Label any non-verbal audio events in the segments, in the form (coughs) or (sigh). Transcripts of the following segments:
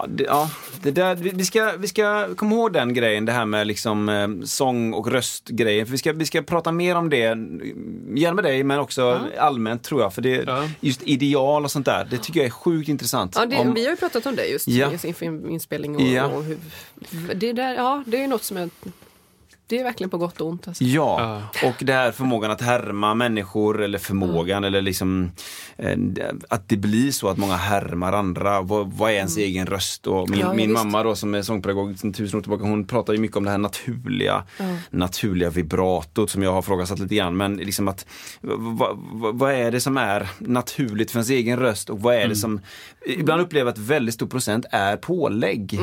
Ja, det, ja, det där, vi, ska, vi ska komma ihåg den grejen, det här med liksom, eh, sång och röstgrejen. För vi, ska, vi ska prata mer om det, gärna med dig men också allmänt tror jag. För det, Ja. just ideal och sånt där, det tycker jag är sjukt intressant. Ja, det, Om- Vi har ju pratat om det just Ja. inför inspelning och, Ja. och hur, det, där, ja, det är något som är, det är verkligen på gott och ont. Alltså. Ja, och det här förmågan att härma människor eller förmågan eller liksom eh, att det blir så att många härmar andra. Vad, vad är ens egen röst? Och min Ja, min mamma då som är sångpedagog sedan tusen år tillbaka, hon pratar ju mycket om det här naturliga, naturliga vibratot som jag har frågat lite grann. Men liksom att vad, vad, är det som är naturligt för ens egen röst och vad är det som ibland upplever att väldigt stor procent är pålägg.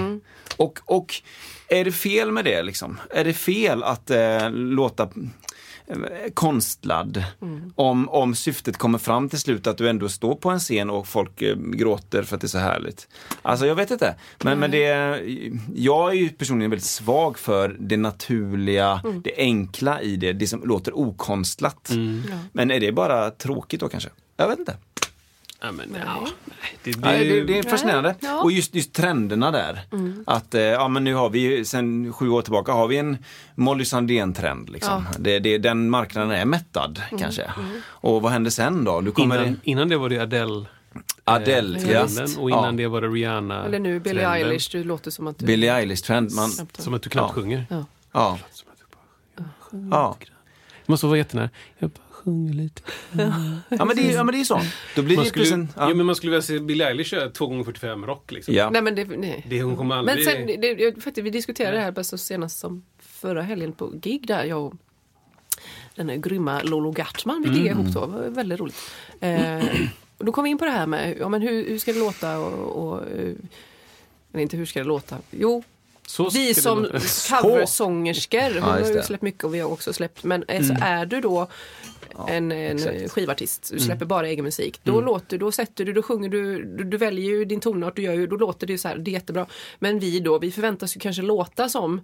Och, och är det fel med det liksom? Är det fel att eh, låta eh, konstlad om, om syftet kommer fram till slut att du ändå står på en scen och folk eh, gråter för att det är så härligt. Alltså jag vet inte. Men, men det, jag är ju personligen väldigt svag för det naturliga, det enkla i det, det som låter okonstlat. Men är det bara tråkigt då kanske? Jag vet inte. Ja, men, ja. Det, det, Nej, det, det är fascinerande. Ja. Mm. Och just, just trenderna där. Att eh, ja, men nu har vi sen sju år tillbaka har vi en Molly Sandén-trend. Liksom. Det, det, den marknaden är mättad Mm. kanske. Och vad händer sen då? Nu kommer innan, det innan det var det Adele. Adele, eh, ja. trenden, Och innan ja. det var det Rihanna. Eller nu Billie trenden. Eilish, det låter som att du... Billie Eilish-trend. Man, Som att du knappt Ja. sjunger. Ja. ja. Ja. Det måste vara jättenära. Jag bara sjunger lite. Ja, men det, är- ja men det är så. Då blir Man det skulle, ja. Ja. men man skulle vilja se Billie Eilish köra 2 gånger 45 rock liksom. Ja. Nej men det, nej. Det hon kommer aldrig... Men sen, det, det, faktiskt, vi diskuterade det här bara så senast som förra helgen på gig där jag och den här grymma Lolo Gartman, vi giggade ihop då, det var väldigt roligt. Eh, och då kom vi in på det här med ja, men hur, hur ska det låta och, och eh, eller inte hur ska det låta? Jo, vi det som (laughs) coversångerskor, hon Ja, har ju det. släppt mycket och vi har också släppt, men eh, så är du då en, en exakt. skivartist, du släpper bara egen musik. Då låter då sätter du, då sjunger du, du, du väljer ju din tonart, du gör ju, då låter det ju så här, det är jättebra. Men vi då, vi förväntas ju kanske låta som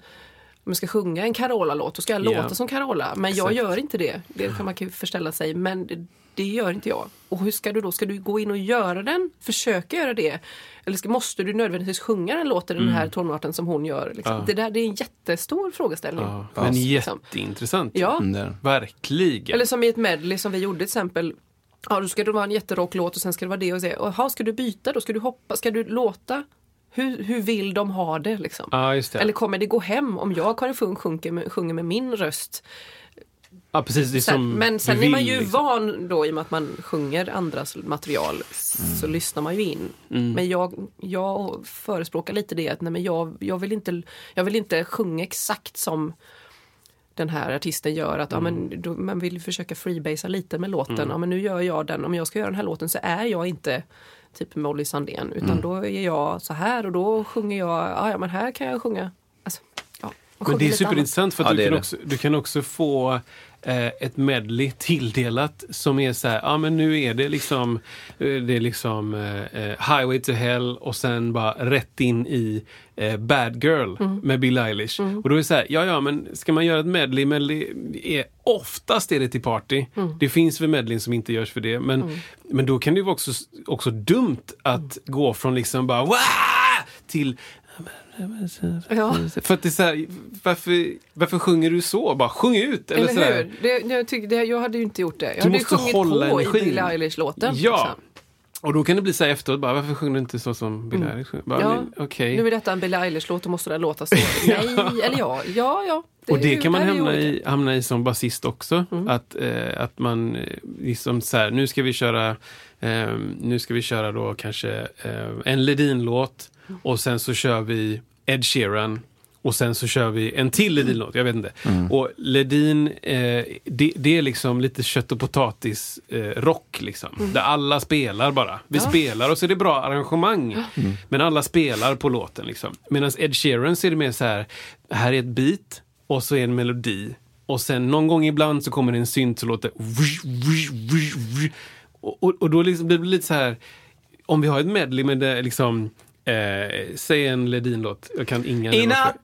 om jag ska sjunga en Carola-låt, då ska jag Ja. låta som Carola. Men jag Exakt. gör inte det. Det kan man ju förställa sig. Men det, det gör inte jag. Och hur ska du då? Ska du gå in och göra den? Försöka göra det? Eller ska, måste du nödvändigtvis sjunga den låten, den här tonarten som hon gör? Liksom? Ja. Det, där, det är en jättestor frågeställning. Ja, men liksom. jätteintressant. Ja. Mm. Verkligen. Eller som i ett medley som vi gjorde till exempel. Ja, då ska det vara en jätterock låt och sen ska det vara det och det. Jaha, ska du byta då? Ska du hoppa? Ska du låta? Hur, hur vill de ha det liksom? Ja, just det. Eller kommer det gå hem om jag, Karin Funk, sjunger med, sjunger med min röst? ja, precis. Det är Sen, men sen du är man vill, ju liksom. van då i och med att man sjunger andras material så lyssnar man ju in. Men jag, jag förespråkar lite det att nej, men jag, jag, vill inte, jag vill inte sjunga exakt som den här artisten gör. Att ja, men, då, man vill ju försöka freebasea lite med låten. Ja, men nu gör jag den. Om jag ska göra den här låten så är jag inte typ Molly Sandén. Utan då är jag så här och då sjunger jag, ja, ja men här kan jag sjunga. Alltså, ja, Men det är lite annat. superintressant för att Ja, du, kan också, du kan också få eh, ett medley tilldelat som är så här, ja men nu är det liksom, eh, det är liksom eh, eh, Highway to Hell och sen bara rätt in i eh, Bad Girl Mm. med Bill Eilish. Och då är det så här, ja ja men ska man göra ett medley, medley är oftast är det till party. Mm. Det finns väl medley som inte görs för det, men, men då kan det ju vara också, också dumt att gå från liksom bara Wah! till Ja. för att det är så här, varför, varför sjunger du så? Bara sjung ut! Eller, Eller så hur? Det, jag, tycker, det, jag hade ju inte gjort det. Jag Du hade ju måste sjungit hålla på energin. i Billie Eilish-låten. Ja. liksom. Och då kan det bli så här efteråt, bara, varför sjunger du inte så som Billie Eilish sjunger? Bara, Ja. men, Okej. Nu är detta en Billie Eilish-låt och måste den låta så. (laughs) Nej, eller ja. Ja, ja. Och det kan man hamna i, hamna i som basist också. Att, eh, att man eh, liksom så här, nu ska vi köra eh, nu ska vi köra då kanske eh, en Ledin-låt och sen så kör vi Ed Sheeran och sen så kör vi en till Ledin-låt, jag vet inte. Och Ledin, eh, det, det är liksom lite kött och potatis eh, rock liksom. Där alla spelar bara. Vi Ja. spelar och så är det bra arrangemang. Men alla spelar på låten liksom. Medan Ed Sheeran så är det mer så här, här är ett beat och så är en melodi. Och sen någon gång ibland så kommer det en synt som låter och, och, och då liksom, det blir lite så här, om vi har ett medley med det liksom Eh, säg en Ledin-låt. Jag kan inga. I natt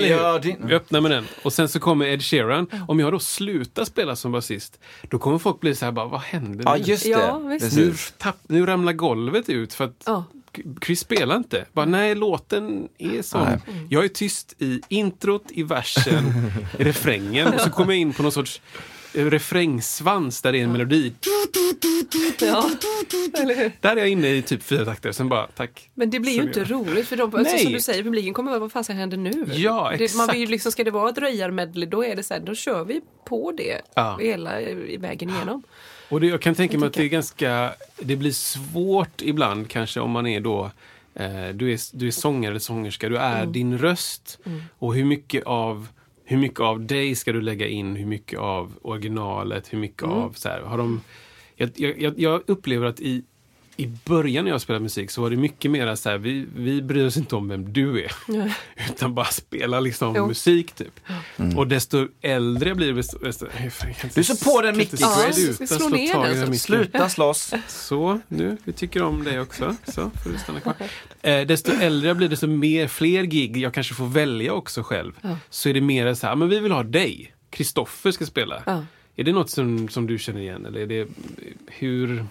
gör din... Vi öppnar med den. Och sen så kommer Ed Sheeran. Om jag då slutar spela som basist, då kommer folk bli så här bara, vad händer Ja, nu? just det. Ja, visst. nu, tapp, nu ramlar golvet ut för att Ja. Chris spelar inte. Bara, nej, låten är sån. Nej. Jag är tyst i introt, i versen, i refrängen. Och så kommer jag in på någon sorts refrängsvans där det är en melodi. Ja, eller hur? Där är jag inne i typ fyra takter. Sen bara, tack. Men det blir ju inte roligt för de, alltså, som du säger, publiken kommer vara vad fan händer nu? Ja, det, man vill ju exakt. liksom, ska det vara ett röjarmedley då är det så här, då kör vi på det Ja. hela i vägen igenom. Och det, jag kan tänka mig att det är ganska, det blir svårt ibland kanske om man är då, eh, du, är, du är sångare eller sångerska, du är Mm. din röst. Och hur mycket av hur mycket av dig ska du lägga in? Hur mycket av originalet? Hur mycket Mm. av så här, har de... Jag, jag, jag upplever att i, i början när jag spelade musik så var det mycket mer så här, vi, vi bryr oss inte om vem du är. (laughs) Utan bara spela liksom Jo. musik typ. Och desto äldre jag blir, desto... desto Du är så på den, Micke. Ja, Sluta slå slå ner tag i den. Sluta slåss. Så, nu, vi tycker om dig också. Så, får du stanna kvar. (laughs) Eh, desto äldre jag blir, desto mer, fler gig jag kanske får välja också själv. Ja. Så är det mer så här, men vi vill ha dig. Kristoffer ska spela. Ja. Är det något som, som du känner igen? Eller är det, hur,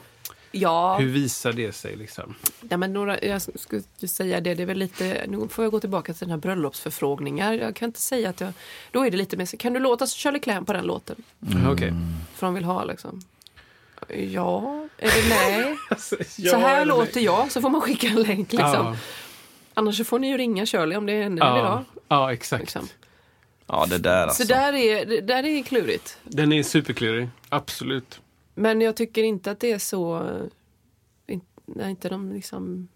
Ja, hur visar det sig? Liksom? ja, men några, jag skulle säga det, det är väl lite, nu får jag gå tillbaka till den här bröllopsförfrågningar. Jag kan inte säga att jag, då är det lite mer så, kan du låta Shirley Clamp på den låten? Okej. För de vill ha liksom. Ja, (laughs) eller nej. så här låter jag, så får man skicka en länk liksom. Ja, Annars så får ni ju ringa Shirley om det är henne ni vill ja, ha. ja, exakt. Liksom. Ja, det där alltså. Så där är, där är klurigt. Den är superklurig. Absolut. Men jag tycker inte att det är så... in- Nej, inte de liksom...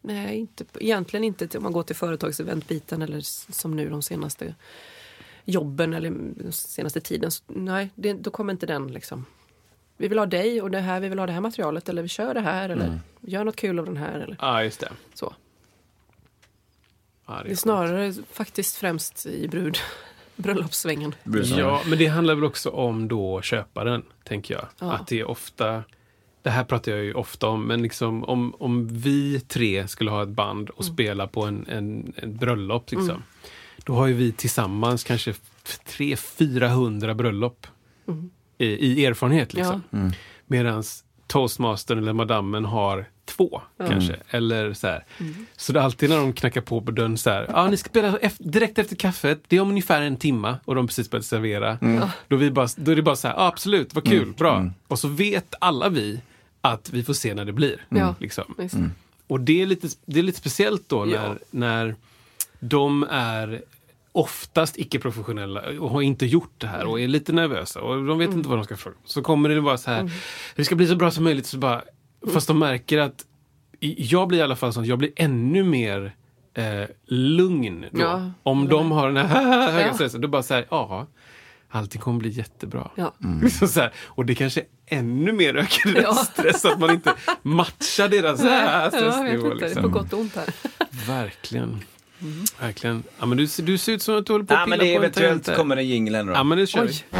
Nej, inte, egentligen inte om man går till företagseventbiten eller som nu de senaste jobben eller den senaste tiden. Så, nej, det, då kommer inte den liksom. Vi vill ha dig och det här, vi vill ha det här materialet eller vi kör det här eller gör något kul av den här eller Ja, just det. så. Ja, det Det är snarare faktiskt främst i brud bröllopssvängen. Ja, men det handlar väl också om då köparen, tänker jag. Ja. Att det är ofta, det här pratar jag ju ofta om, men liksom om, om vi tre skulle ha ett band och spela på en, en, en bröllop, liksom, då har ju vi tillsammans kanske 300-400 bröllop i, i erfarenhet. Liksom. Mm. Medan toastmastern eller madammen har två kanske. Eller så här. Så det är alltid när de knackar på på dörren så här. Ja, ni ska spela efter, direkt efter kaffet. Det är om ungefär en timma och de precis börjat servera. Då, vi bara, då är det bara så här. Ja, absolut, vad kul, bra. Och så vet alla vi att vi får se när det blir. Liksom. Visst. Och det är lite, det är lite speciellt då när, Ja. när de är oftast icke-professionella och har inte gjort det här och är lite nervösa och de vet inte vad de ska fråga. Så kommer det bara så här, det ska bli så bra som möjligt. Så bara, Fast de märker att, jag blir i alla fall sån, jag blir ännu mer eh, lugn då. Ja. Om de har den här (laughs) höga Ja. stressen, då bara så här, ja, allting kommer bli jättebra. Ja. (laughs) Liksom så här, och det kanske ännu mer ökad Ja. stress, att man inte (laughs) matchar deras Ja, stressnivå. inte, Liksom. på gott och ont här. Verkligen. Verkligen. Ja, men du, du ser ut som att du håller på att Ja, pilla men det är på en eventuellt kommer en jingel här nu Ja, då. men det kör vi. Oj,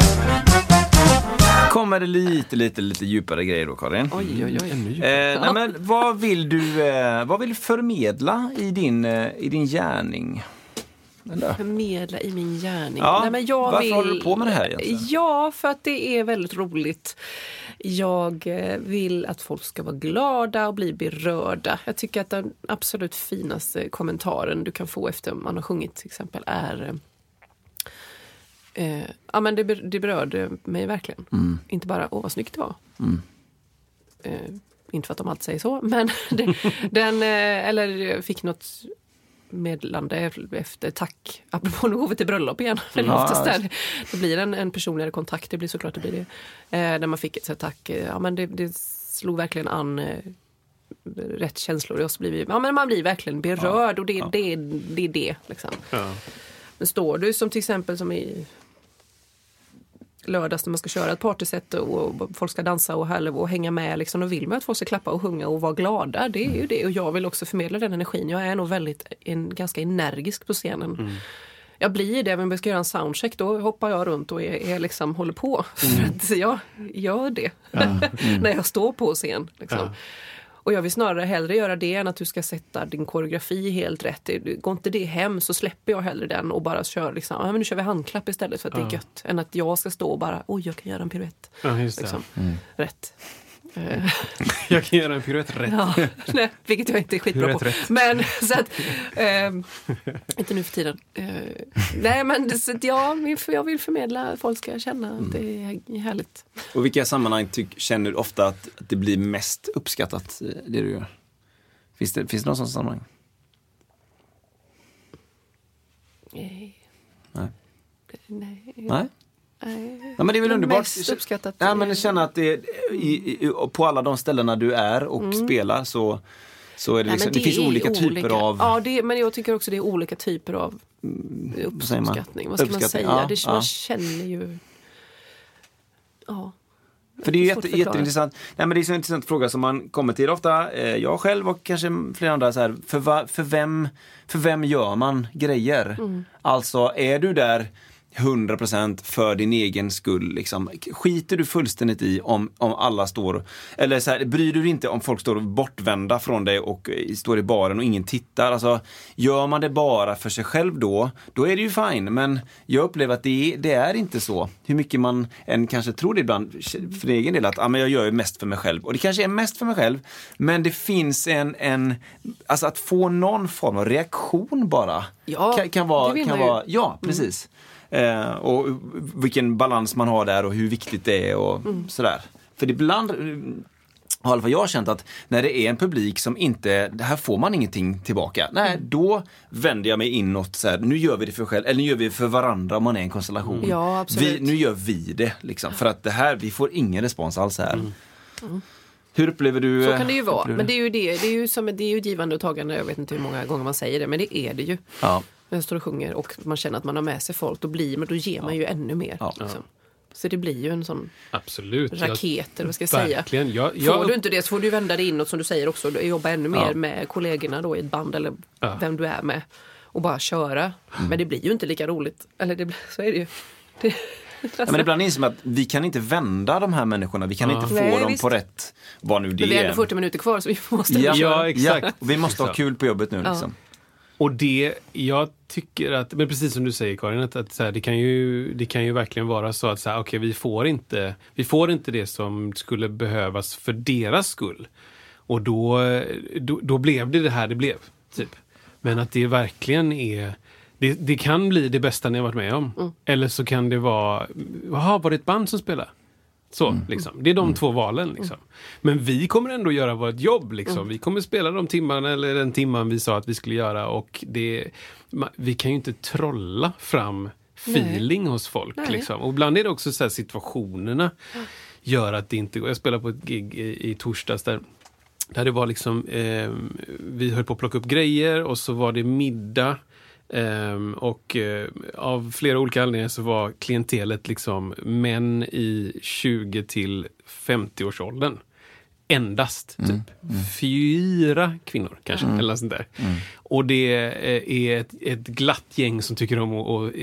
Kommer det lite, lite, lite djupare grejer då, Karin? oj, oj. oj. Ännu djupare. Eh, nej, men vad vill du eh, vad vill förmedla i din, eh, i din gärning? Eller? Förmedla i min gärning. Ja, Nej, men jag varför vill... håller du på med det här egentligen? Ja, för att det är väldigt roligt. Jag eh, vill att folk ska vara glada och bli berörda. Jag tycker att den absolut finaste kommentaren du kan få efter man har sjungit till exempel är eh, ja, men det, det berörde mig verkligen. Mm. Inte bara åh vad snyggt det var. Eh, inte för att de alltid säger så, men (laughs) den, eh, eller fick något meddelande efter tack. Apropå, nu går vi till bröllop igen. (laughs) Ja, oftast där, det blir en, en personligare kontakt, det blir såklart det blir det. Eh, där man fick ett så tack. Eh, Ja, men det, det slog verkligen an eh, rätt känslor i oss. Blir vi, ja, men man blir verkligen berörd och det, det, det är det. Liksom. Ja. Men står du som till exempel som i lördags när man ska köra ett partyset och folk ska dansa och och hänga med. Liksom, då vill man att folk ska klappa och sjunga och vara glada. Det är ju det. Och jag vill också förmedla den energin. Jag är nog väldigt en, ganska energisk på scenen. Jag blir det, men vi ska göra en soundcheck då hoppar jag runt och är, är liksom, håller på. (laughs) För att jag gör det (laughs) när jag står på scen. Liksom. Ja. Och jag vill snarare hellre göra det än att du ska sätta din koreografi helt rätt. Går inte det hem så släpper jag hellre den och bara kör liksom, ja, men nu kör vi handklapp istället för att det är gött. Än att jag ska stå och bara, oj jag kan göra en piruett. Ja, just det. Liksom. Rätt. Eh, (laughs) Jag kan göra en piruett rätt. ja, nej, vilket jag inte är skitbra Piruett på. rätt. Men så att, ehm, inte nu för tiden. Eh, nej men så att jag, vill, jag vill förmedla att folk ska känna att det är härligt. Och vilka sammanhang tyck, känner du ofta att, att det blir mest uppskattat, eh, det du gör? Finns det, finns det någon sån sammanhang? Nej. Nej. Nej. Nej? Nej. Ja, men det är väl underbart. Mest uppskattat. Ja, men känna att det, i, i, på alla de ställena du är och spelar så, så är det, Mm. Nej, liksom, men det, finns är olika typer av... Ja, det, men jag tycker också det är olika typer av man? uppskattning. Vad ska man säga? ja, det, ja. Man känner ju... Ja. För det är Svårt jätte, jätteintressant. Nej, men det är så en intressant fråga som man kommer till ofta. Eh, jag själv och kanske flera andra. Så här, för, va, för, vem, för vem gör man grejer? Mm. Alltså, är du där 100% för din egen skull. Liksom. Skiter du fullständigt i om, om alla står, eller så här, bryr du dig inte om folk står bortvända från dig och eh, står i baren och ingen tittar. Alltså, gör man det bara för sig själv då, då är det ju fine. Men jag upplever att det, är- det är inte så. Hur mycket man än kanske tror det ibland för egen del att ah, men jag gör ju mest för mig själv. Och det kanske är mest för mig själv, men det finns en, en alltså att få någon form av reaktion bara. Ja, kan, kan vara, det vill kan man ju. vara Ja, precis. Eh, och vilken balans man har där och hur viktigt det är och Mm. sådär. För ibland eh, har i alla fall jag känt att när det är en publik som inte, det här får man ingenting tillbaka. Nej, Mm. då vänder jag mig inåt så här, nu gör vi det för själv, eller nu gör vi det för varandra om man är en konstellation. Ja, absolut. Vi, nu gör vi det liksom, för att det här, vi får ingen respons alls här. Hur upplever du Så eh, kan det ju vara. upplever Men det är ju det. Det är ju, som, det är ju givande och tagande. Jag vet inte hur många gånger man säger det, men det är det ju. Ja. Jag står och sjunger och man känner att man har med sig folk, då, blir, men då ger man ju ännu mer. Ja. Liksom. Så det blir ju en sån Absolut. Jag- raket, eller vad ska jag säga. Verkligen. Jag, Får jag, du inte det så får du vända dig inåt som du säger också. Jobba ännu mer Ja. med kollegorna då i ett band eller Ja. vem du är med. Och bara köra. Men det blir ju inte lika roligt. Eller det, så är det ju. (laughs) Det, Ja, men ibland inser man att vi kan inte vända de här människorna, vi kan Ja. inte få Nej, dem visst. på rätt, vad nu det men vi har är. ändå 40 minuter kvar så vi måste Ja. Ja, exakt. Ja, vi måste ha kul på jobbet nu liksom. Och det, jag tycker att, men precis som du säger Karin, att, att så här, det, kan ju, det kan ju verkligen vara så att så här, okay, vi, får inte, vi får inte det som skulle behövas för deras skull. Och då, då, då blev det det här det blev. Typ. Men att det verkligen är det, det kan bli det bästa ni har varit med om. Eller så kan det vara, jaha, var det ett band som spelade? Så, liksom. Det är de två valen. Liksom. Men vi kommer ändå göra vårt jobb. Liksom. Vi kommer spela de timmarna eller den timman vi sa att vi skulle göra. Och det, vi kan ju inte trolla fram feeling hos folk. Nej. Liksom. Och ibland är det också så här situationerna gör att det inte går. Jag spelade på ett gig i, i torsdags där där det var liksom, eh, vi höll på att plocka upp grejer och så var det middag. Ehm, och eh, av flera olika anledningar så var klientelet liksom män i 20 till 50-årsåldern. Endast typ fyra kvinnor kanske, eller något sånt där. Och det eh, är ett, ett glatt gäng som tycker om att att,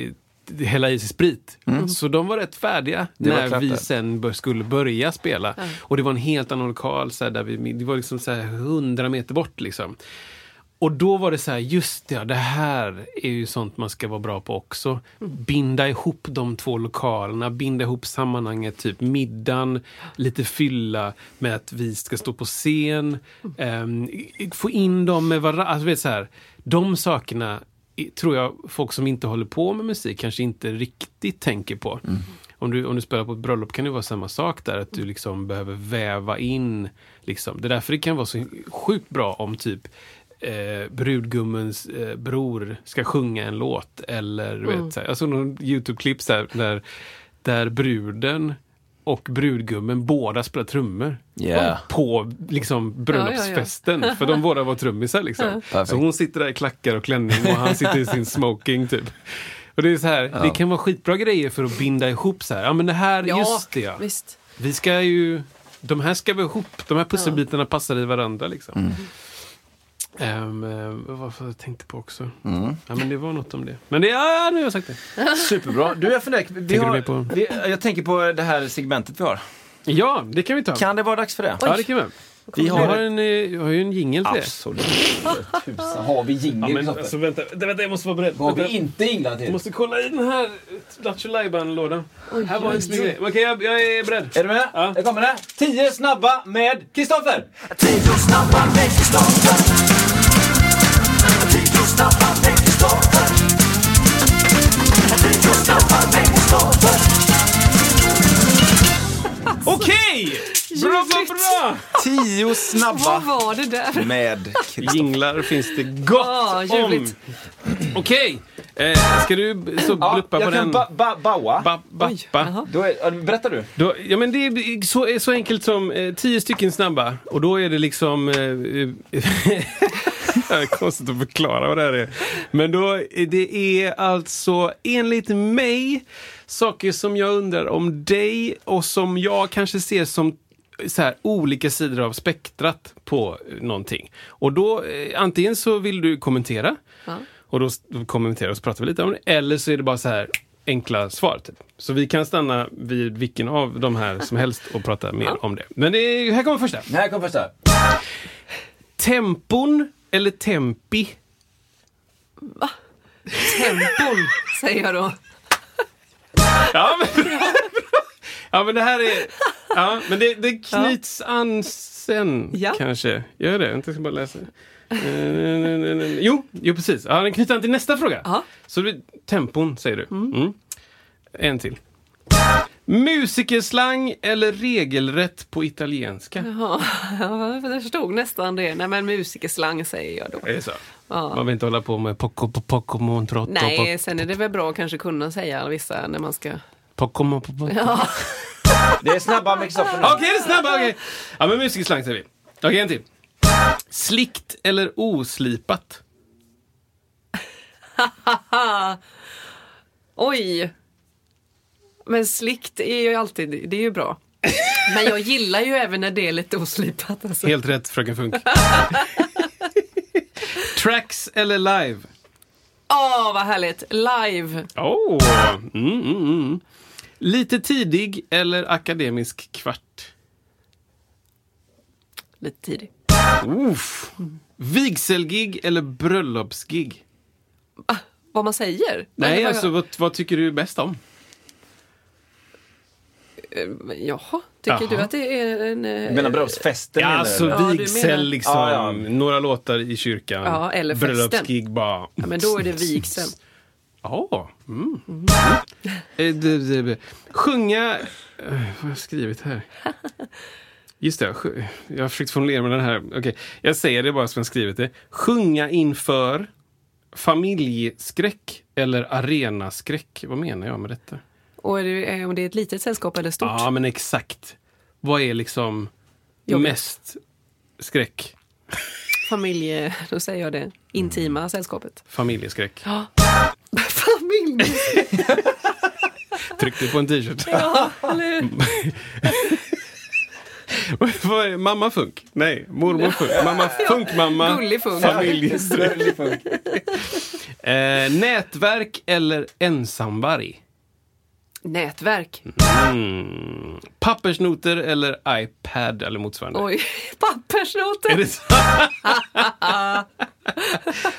eh, hälla i sig sprit. Så de var rätt färdiga Det när vi sen bör, skulle börja spela. Och det var en helt annan lokal, så här, där vi, det var liksom så här 100 meter bort. Liksom. Och då var det så här, just det, ja, det här är ju sånt man ska vara bra på också. Binda ihop de två lokalerna, binda ihop sammanhanget, typ middagen, lite fylla med att vi ska stå på scen. ehm, få in dem med varandra. Alltså, vet, så här, de sakerna tror jag folk som inte håller på med musik kanske inte riktigt tänker på. Om, du, om du spelar på ett bröllop kan det vara samma sak där, att du liksom behöver väva in. Liksom. Det är därför det kan vara så sjukt bra om typ eh, brudgummens eh, bror ska sjunga en låt. Eller du vet, så här, jag såg någon YouTube-klipp så här, där, där bruden och brudgummen båda spelar trummor. Yeah. På liksom bröllopsfesten. (laughs) För de båda var trummisar liksom. Så hon sitter där i klackar och klänning och han sitter i sin (laughs) smoking typ. Och det är så här, det kan vara skitbra grejer för att binda ihop så här. Ja men det här, Ja, just det ja. visst. Vi ska ju, de här ska vi ihop, de här pusselbitarna passar i varandra liksom. Mm. Ehm, eh, vad var det jag tänkte på också? Ja men det var något om det. Men det, ja, ja nu har jag sagt det. (laughs) Superbra. Du, jag funderar, vi Tänker har, på- vi, jag tänker på det här segmentet vi har. Ja, det kan vi ta. Kan det vara dags för det? Ja, det kan vi. Vi Vi har har en, eh, jag har ju en jingel till det. Absolut. Tusan, har vi Ja, jingel? men Kristoffer? alltså vänta, vänta, jag måste vara beredd. Vad har Vänta. vi inte jinglat till? Jag måste kolla i den här Lattjo lådan Här var en snygg grej. Okej, jag, jag är beredd. Är du med? Ja. Här kommer det. Tio snabba med Kristoffer! Tio snabba med Kristoffer. Okej! Bra, bra, bra! Tio Vad snabba var det där? med. Jinglar finns det gott Ah, om. ljuvligt. Okej, eh, ska du så Ja, bluppa på jag kan den? ba, ba, baua. Ba, ba, Oj, ba. jaha. Då är, ja, berättar du. Då, ja, men det är så, så enkelt som eh, tio stycken snabba. Och då är det liksom... Eh, eh, (laughs) (laughs) det är konstigt att förklara vad det här är. Men då, det är alltså enligt mig saker som jag undrar om dig och som jag kanske ser som så här, olika sidor av spektrat på någonting. Och då, eh, antingen så vill du kommentera Ja. och då kommenterar och så pratar vi lite om det. Eller så är det bara så här enkla svar. Typ. Så vi kan stanna vid vilken av de här som helst och prata mer om det. Men det är, här kommer första. Här kommer första. Tempon eller tempi? Tempon, säger jag då. Ja, men, ja, men det här är... Ja, men det, det knyts an sen, Ja. kanske. Gör det? Jag ska bara läsa. Eh, Jo, jo, precis. Ja, den knyter an till nästa fråga. Ja. Så det, tempon, säger du. Mm. En till. Musikerslang eller regelrätt på italienska? (laughs) Ja, jag förstod nästan det. Nej, men musikerslang säger jag då. Är det så? Ja. Man vill inte hålla på med poco, poco, poco, montrotto, Nej, sen är det väl bra att kanske kunna säga vissa när man ska... poco, poco. Ja, Det är snabba nu. (laughs) Okej, det är snabba, okej. Ja, men musikerslang säger vi. Okej, en till. Slickt eller oslipat? (laughs) oj! Men slickt är ju alltid, det är ju bra. (laughs) Men jag gillar ju även när det är lite oslipat. Alltså. Helt rätt, Fröken Funk. (laughs) Tracks eller live? Åh, vad härligt! Live! Oh. Mm, mm, mm. Lite tidig eller akademisk kvart? Lite tidig. Uff. Vigselgig eller bröllopsgig? Vad man säger? Nej, Vad- alltså vad, vad tycker du bäst om? Jaha, tycker Jaha. du att det är en... eh, Du menar bröllopsfesten? Ja, alltså? Ja, vigsel liksom. Ja, ja. Några låtar i kyrkan. Ja, eller festen. Bröllopsgig bara. Ja, men då är det vigseln. Ja. Mm. Eh, det- det- Sjunga... eh, Vad har jag skrivit här? Just det, jag har försökt formulera med den här. Okej, jag säger det bara som jag skrivit det. Sjunga inför familjeskräck eller arenaskräck. Vad menar jag med detta? Och är det, eh, om det är ett litet sällskap eller stort? Ja, men exakt. Vad är liksom Jobbigt. mest skräck? Familje... (laughs) Då säger jag det. Intima sällskapet. Familjeskräck. (laughs) Familje... (laughs) Tryck dig på en t-shirt. Ja, mamma Funk? Nej, mormor Funk. Mamma funk. Familjeskräck. Gullig funk. Eh, nätverk eller ensamvarg? Nätverk. Mm. Pappersnoter eller iPad eller motsvarande? Oj, (laughs) pappersnoter. Är det så?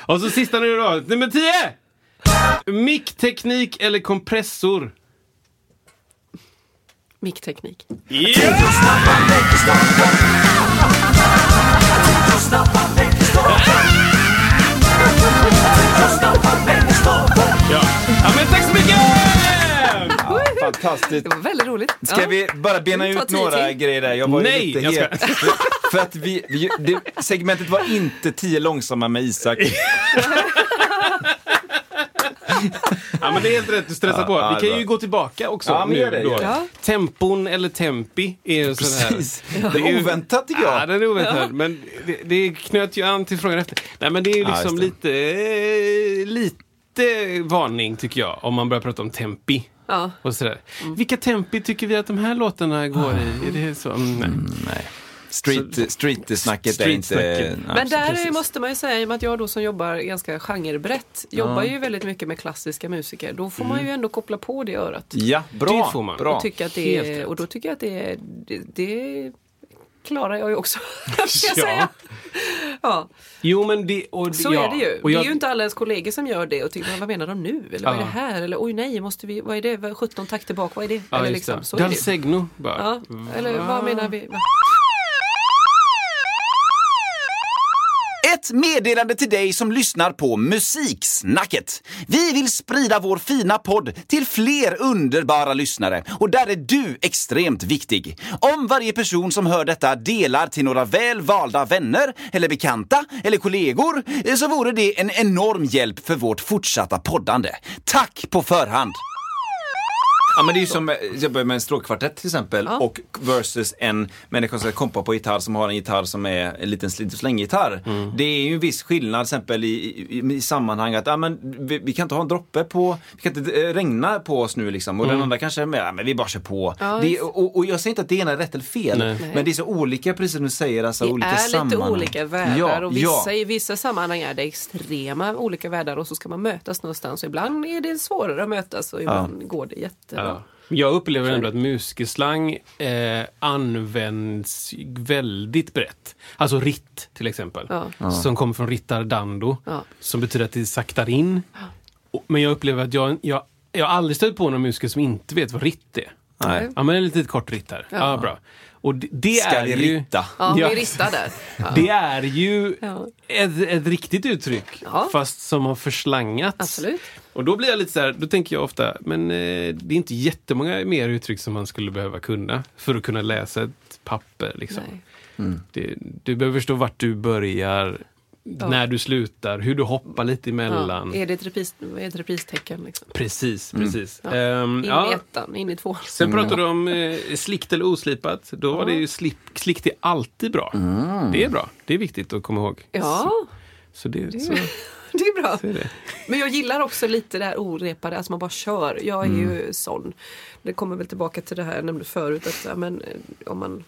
(laughs) Och så sista nu då. Nummer 10! Mickteknik eller kompressor? Mickteknik. Yeah! Ja. ja, men tack så mycket! Fantastiskt. Det var väldigt roligt. Ska Ja. vi bara bena ut tio några till. grejer där? Jag var ju Nej, lite jag ska- het. (laughs) För att vi, vi det, segmentet var inte tio långsamma med Isak. (laughs) Ja, men det är helt rätt, du stressar Ja, på. ja, Vi kan ju gå tillbaka också. Ja, nu det, då. Ja. Tempon eller tempi är ju sån här... Precis. Det är oväntat tycker Ja, jag. den är oväntad. Men det, det knöt ju an till frågan efter. Nej, men det är ju Ja, liksom lite, eh, lite varning tycker jag om man börjar prata om tempi. Ja. Och sådär. Vilka tempi tycker vi att de här låtarna går i? Är det så? Mm, nej. Nej. Street, street-snacket är Street-snacket. inte... nej, Men där precis. måste man ju säga, i och med att jag då som jobbar ganska genrebrett, jobbar ju väldigt mycket med klassiska musiker, då får man ju ändå koppla på det örat. Ja, bra. Det får man. Bra. Och, tycka att det är, och då tycker jag att det är, det, det klarar jag ju också. (laughs) ska jag Ja. säga. Ja, Jo, men det... Och, så ja. är det ju. Och Det jag, är ju inte alla ens kollegor som gör det och tycker, "Men vad menar de nu? Eller vad är det här? Eller oj nej, måste vi, vad är det? Vad- 17 takter bak, vad är det? ja, Eller liksom, det. så är det ju. Dalsegno bara. Ja, eller vad menar vi? Ett meddelande till dig som lyssnar på Musiksnacket. Vi vill sprida vår fina podd till fler underbara lyssnare och där är du extremt viktig. Om varje person som hör detta delar till några väl valda vänner eller bekanta eller kollegor eh, så vore det en enorm hjälp för vårt fortsatta poddande. Tack på förhand! Ja men det är ju som, eh, jag börjar med en stråkkvartett till exempel och versus en människa som ska kompa på gitarr som har en gitarr som är en liten slit och slänggitarr. Det är ju en viss skillnad till exempel i, i, i sammanhang att ja, men vi, vi kan inte ha en droppe på, vi kan inte eh, regna på oss nu liksom och den andra kanske är med, ja, men vi bara kör på. Ja, det, och, och jag säger inte att det ena är rätt eller fel, Nej. men det är så olika precis som du säger, alltså Det olika är lite olika världar Ja, och vissa, ja. i vissa sammanhang är det extrema olika världar och så ska man mötas någonstans. Och ibland är det svårare att mötas och ibland går det jättebra. Ja. Jag upplever ändå att musikerslang eh, används väldigt brett. Alltså ritt till exempel. Ja. Som kommer från rittardando. Ja. Som betyder att det saktar in. Men jag upplever att jag, jag, jag har aldrig stött på någon musiker som inte vet vad ritt är. Nej. Ja men ett litet kort ritt här. Ja. bra. Och det, det Ska är vi ju... ritta? Ja, vi ristar där. (laughs) Ja. Det är ju Ja. ett, ett riktigt uttryck, Ja. fast som har förslangats. Absolut. Och då blir jag lite så här, då tänker jag ofta, men eh, det är inte jättemånga mer uttryck som man skulle behöva kunna för att kunna läsa ett papper. Liksom. Nej. Det, du behöver förstå vart du börjar, när du slutar, hur du hoppar lite emellan. Ja. Är det ett, repris, är ett repristecken? Liksom? Precis, precis. Ja. Ehm, In i ja. ettan, in i tvåan. Sen pratade du om eh, slickt eller oslipat. Då var det ju slip, slickt är alltid bra. Det är bra. Det är viktigt att komma ihåg. Ja, Så det, så, det är bra. så är det. Men jag gillar också lite det här orepade, alltså man bara kör. Jag är Mm. ju sån. Det kommer väl tillbaka till det här jag nämnde förut, att ja, men, eh, om man...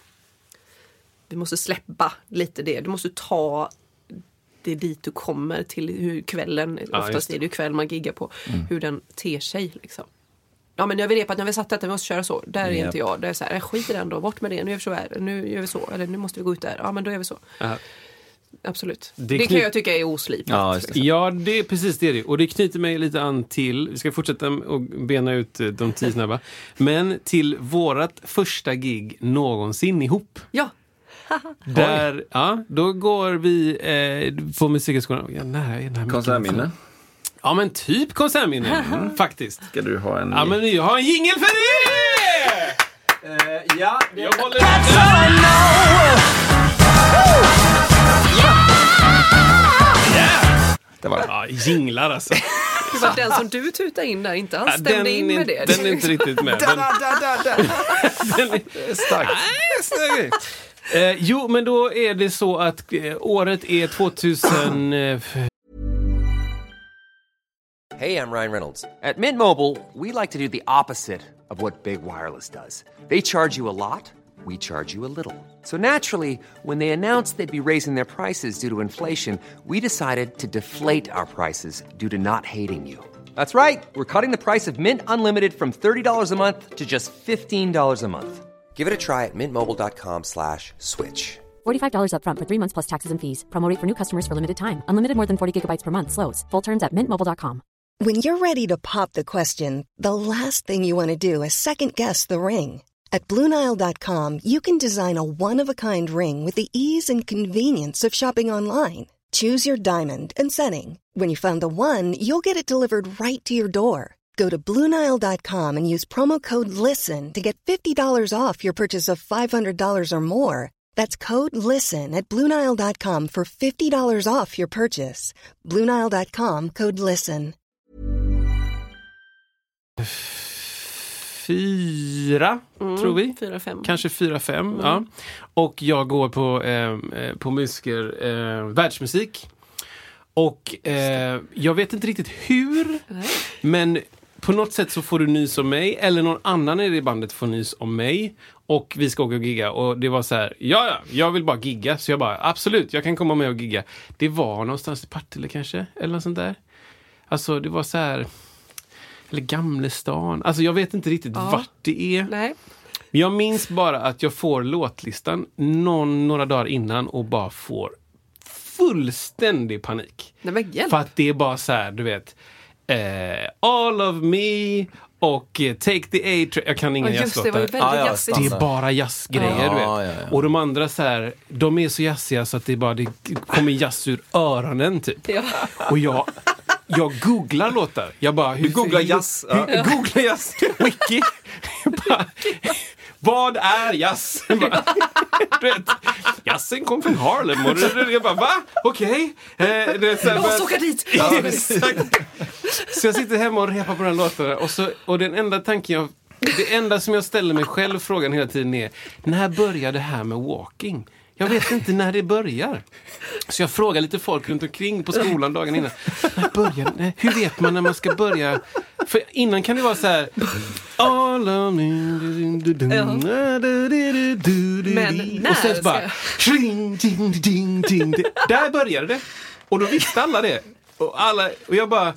Vi måste släppa lite det. Du måste ta det dit du kommer till hur kvällen, Ja, oftast. Mm. är det ju kväll man giggar på, hur den ter sig. Liksom. Ja men jag vill repa, när vi satt detta, vi måste köra så. Där är Japp. inte jag. Där är så här, "Äh, skit i den då, bort med det, nu gör vi så här, nu gör vi så, eller nu måste vi gå ut där, ja men då gör vi så. Ja. Absolut. Det Det, kan jag tycka är oslipat. Ja, det. Ja, det är precis det. är det. Och det knyter mig lite an till, vi ska fortsätta och bena ut eh, de tio snabba, men till vårat första gig någonsin ihop. Ja, (laughs) Där, ja, då går vi eh, på Musikhögskolan. Ja, den här Konsertminne? Ja, men typ konsertminne, (laughs) faktiskt. Ska du ha en... Ja, men jag har en jingel för det! Eh, ja, det Jag håller... det var det. Ja, jinglar alltså. det var den som du tutade in där inte alls Ja, stämde in är- med det. Den är inte riktigt med. (laughs) Den, den är, Starkt. Nej, Eh, jo, men då är det så att eh, året är 2000... (coughs) Eh, Hey, I'm Ryan Reynolds. At Mint Mobile, we like to do the opposite of what Big Wireless does. They charge you a lot, we charge you a little. So naturally, when they announced they'd be raising their prices due to inflation, we decided to deflate our prices due to not hating you. That's right. We're cutting the price of Mint Unlimited from $30 a month to just $15 a month. Give it a try at mintmobile.com slash switch. $45 upfront for three months plus taxes and fees. Promo rate for new customers for limited time. Unlimited more than 40 gigabytes per month. Slows. Full terms at mintmobile.com. When you're ready to pop the question, the last thing you want to do is second guess the ring. At Bluenile.com, you can design a one of a kind ring with the ease and convenience of shopping online. Choose your diamond and setting. When you find the one, you'll get it delivered right to your door. Go to Bluenile.com and use promo code LISTEN to get $50 off your purchase of $500 or more. That's code LISTEN at Bluenile.com for $50 off your purchase. Bluenile.com code LISTEN. Fyra, tror vi. Fyra, fem. Kanske fyra, fem. Ja. Och jag går på, eh, eh, på musiker, eh, världsmusik. Och eh, jag vet inte riktigt hur, men på något sätt så får du nys om mig, eller någon annan i det bandet får nys om mig. Och vi ska åka och gigga. Och det var så här, ja, ja, jag vill bara gigga. Så jag bara, absolut, jag kan komma med och gigga. Det var någonstans i Partille kanske, eller något sånt där. Alltså, det var så här... Eller Gamlestan. Alltså jag vet inte riktigt Ja. vart det är. Nej. Men Jag minns bara att jag får låtlistan någon, några dagar innan och bara får fullständig panik. Nej. För att det är bara så här, du vet. Eh, All of me och eh, Take the A-Train. Jag kan inga Ja, just det, var ju jazzlåtar. väldigt Ja, ja, jazzigt. Det är bara jazzgrejer, Ja, du vet. ja, ja. Och de andra så här, de är så jazziga så att det bara det kommer jazz ur öronen typ. Ja. Och jag, jag googlar låtar. Jag bara, hur, Du googlar hur- jazz, ja. Hur, googlar jazz. (laughs) Wiki. Jag bara, vad är jazz? Jag jazzen kom från Harlem. Och jag bara, va? Okej. Eh, här, Låt oss bara- åka dit! Ja. Så jag sitter hemma och repar på den låten och, så, och den enda tanken jag det enda som jag ställer mig själv frågan hela tiden är när börjar det här med walking? Jag vet inte när det börjar. Så jag frågar lite folk runt omkring på skolan dagen innan. När börjar? Hur vet man när man ska börja? För innan kan det vara så här... All of me, du- du- Ja. Men när Och sen så bara... Tring, ding, ding, ding. Det- Där började det. Och då visste alla det. Och, alla, och jag bara...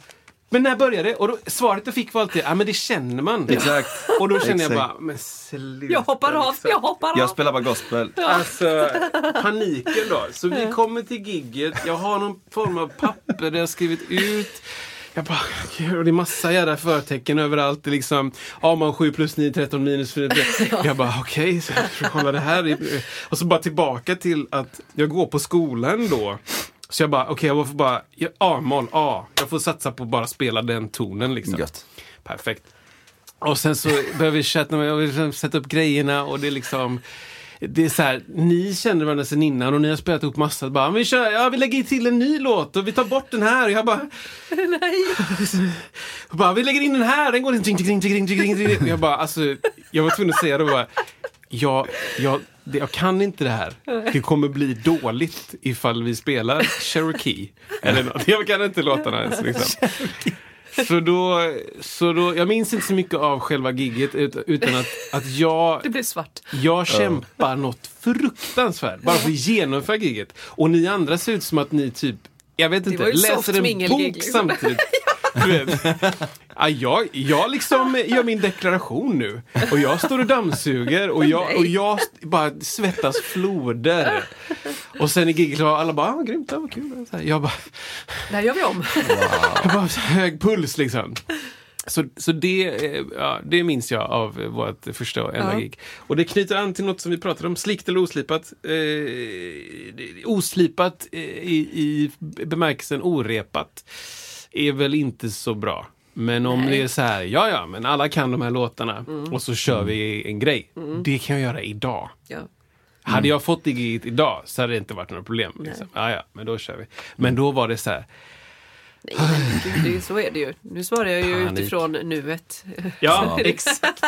Men när började det? Och då, svaret jag fick var alltid, ja men det känner man. Exakt. Och då kände jag bara, men sluta. Jag hoppar av, liksom. jag hoppar av. Jag spelar bara gospel. Alltså, paniken då. Så vi kommer till gigget. Jag har någon form av papper där jag har skrivit ut. Jag bara, gud, och det är massa jävla förtecken överallt. Liksom, ja man 7 plus 9, 13 minus 4. Jag bara, okej, så jag kolla det här. Och så bara tillbaka till att jag går på skolan då. Så jag bara, okej, jag får bara, A-moll, A. Jag får satsa på att bara spela den tonen liksom. Gött. Perfekt. Och sen så börjar vi chatta med, och vi liksom sätta upp grejerna och det är liksom det är så här, ni känner varandra sedan innan och ni har spelat ihop massa. Bara, vi, kör, ja, vi lägger till en ny låt och vi tar bort den här. Och jag bara, (laughs) Nej. och (laughs) bara, vi lägger in den här, den går in. Ting, ting, ting, ting, ting. Och jag bara, alltså, jag var tvungen att säga det bara. Jag, jag, det, jag kan inte det här. Det kommer bli dåligt ifall vi spelar Cherokee. (laughs) Eller något. Jag kan inte låtarna ens. Liksom. Så då, så då, jag minns inte så mycket av själva gigget ut- utan att, att jag, Det blev svart. jag kämpar något fruktansvärt bara för att genomföra gigget. Och ni andra ser ut som att ni typ, jag vet inte, läser en bok liksom. samtidigt. (laughs) Du vet. Ja, jag, jag liksom gör min deklaration nu. Och jag står och dammsuger och jag, och jag bara svettas floder. Och sen i giget var alla bara, ah, grymt, det var kul. Så här, Jag bara, Det här gör vi om. jag bara hög puls liksom. Så, så det, eh, ja, det minns jag av vårt första och enda Ja. gig. Och det knyter an till något som vi pratade om, slikt eller oslipat. Eh, oslipat eh, i, i bemärkelsen orepat är väl inte så bra. Men om Nej. det är så här, ja ja, men alla kan de här låtarna och så kör vi en grej. Det kan jag göra idag. Ja. Hade jag fått det giget idag så hade det inte varit några problem. Liksom. Ja, ja, men då kör vi. Men då var det så här, Nej, men gud, det är, så är det ju. Nu svarar jag ju Panik. utifrån nuet. Ja, (laughs) (laughs) exakt.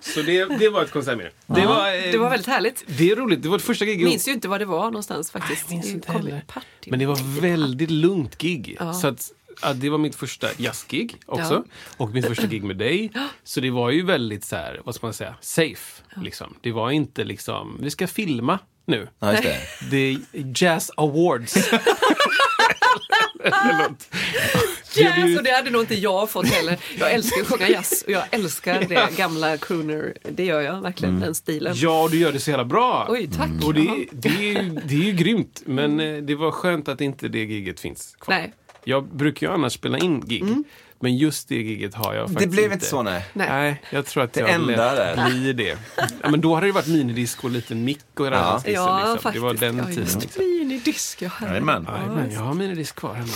Så det, det var ett konsertminne. Det, var, eh, Det var väldigt härligt. det är roligt. Det var ett första gig. Minns ju inte var det var någonstans faktiskt. Nej, jag minns inte heller. Men det var väldigt lugnt gig. Ja. Så att, ja, det var mitt första jazzgig också. Ja. Och mitt första gig med dig. Så det var ju väldigt så här, vad ska man säga, safe. Liksom. Det var inte liksom, vi ska filma nu. Ja, just det. Det är Jazz Awards. Jazz, och det hade nog inte jag fått heller. Jag älskar att sjunga jazz och jag älskar det gamla crooner. Det gör jag verkligen, den stilen. Ja, du gör det så jävla bra. Oj, tack. Och det, det, är ju, det är ju grymt, men eh, det var skönt att inte det giget finns kvar. Nej. Jag brukar ju annars spela in gig, men just det giget har jag Det faktiskt blev inte så nej. Nej. Jag tror att Det jag enda lätt blir det. Ja, men då hade det varit minidisco och liten mick och Ja. ja, Ja, liksom. faktiskt. Det var den ja, tiden. just Liksom. Minidisk, ja. Jajamän. Jajamän, jag har minidisk kvar hemma.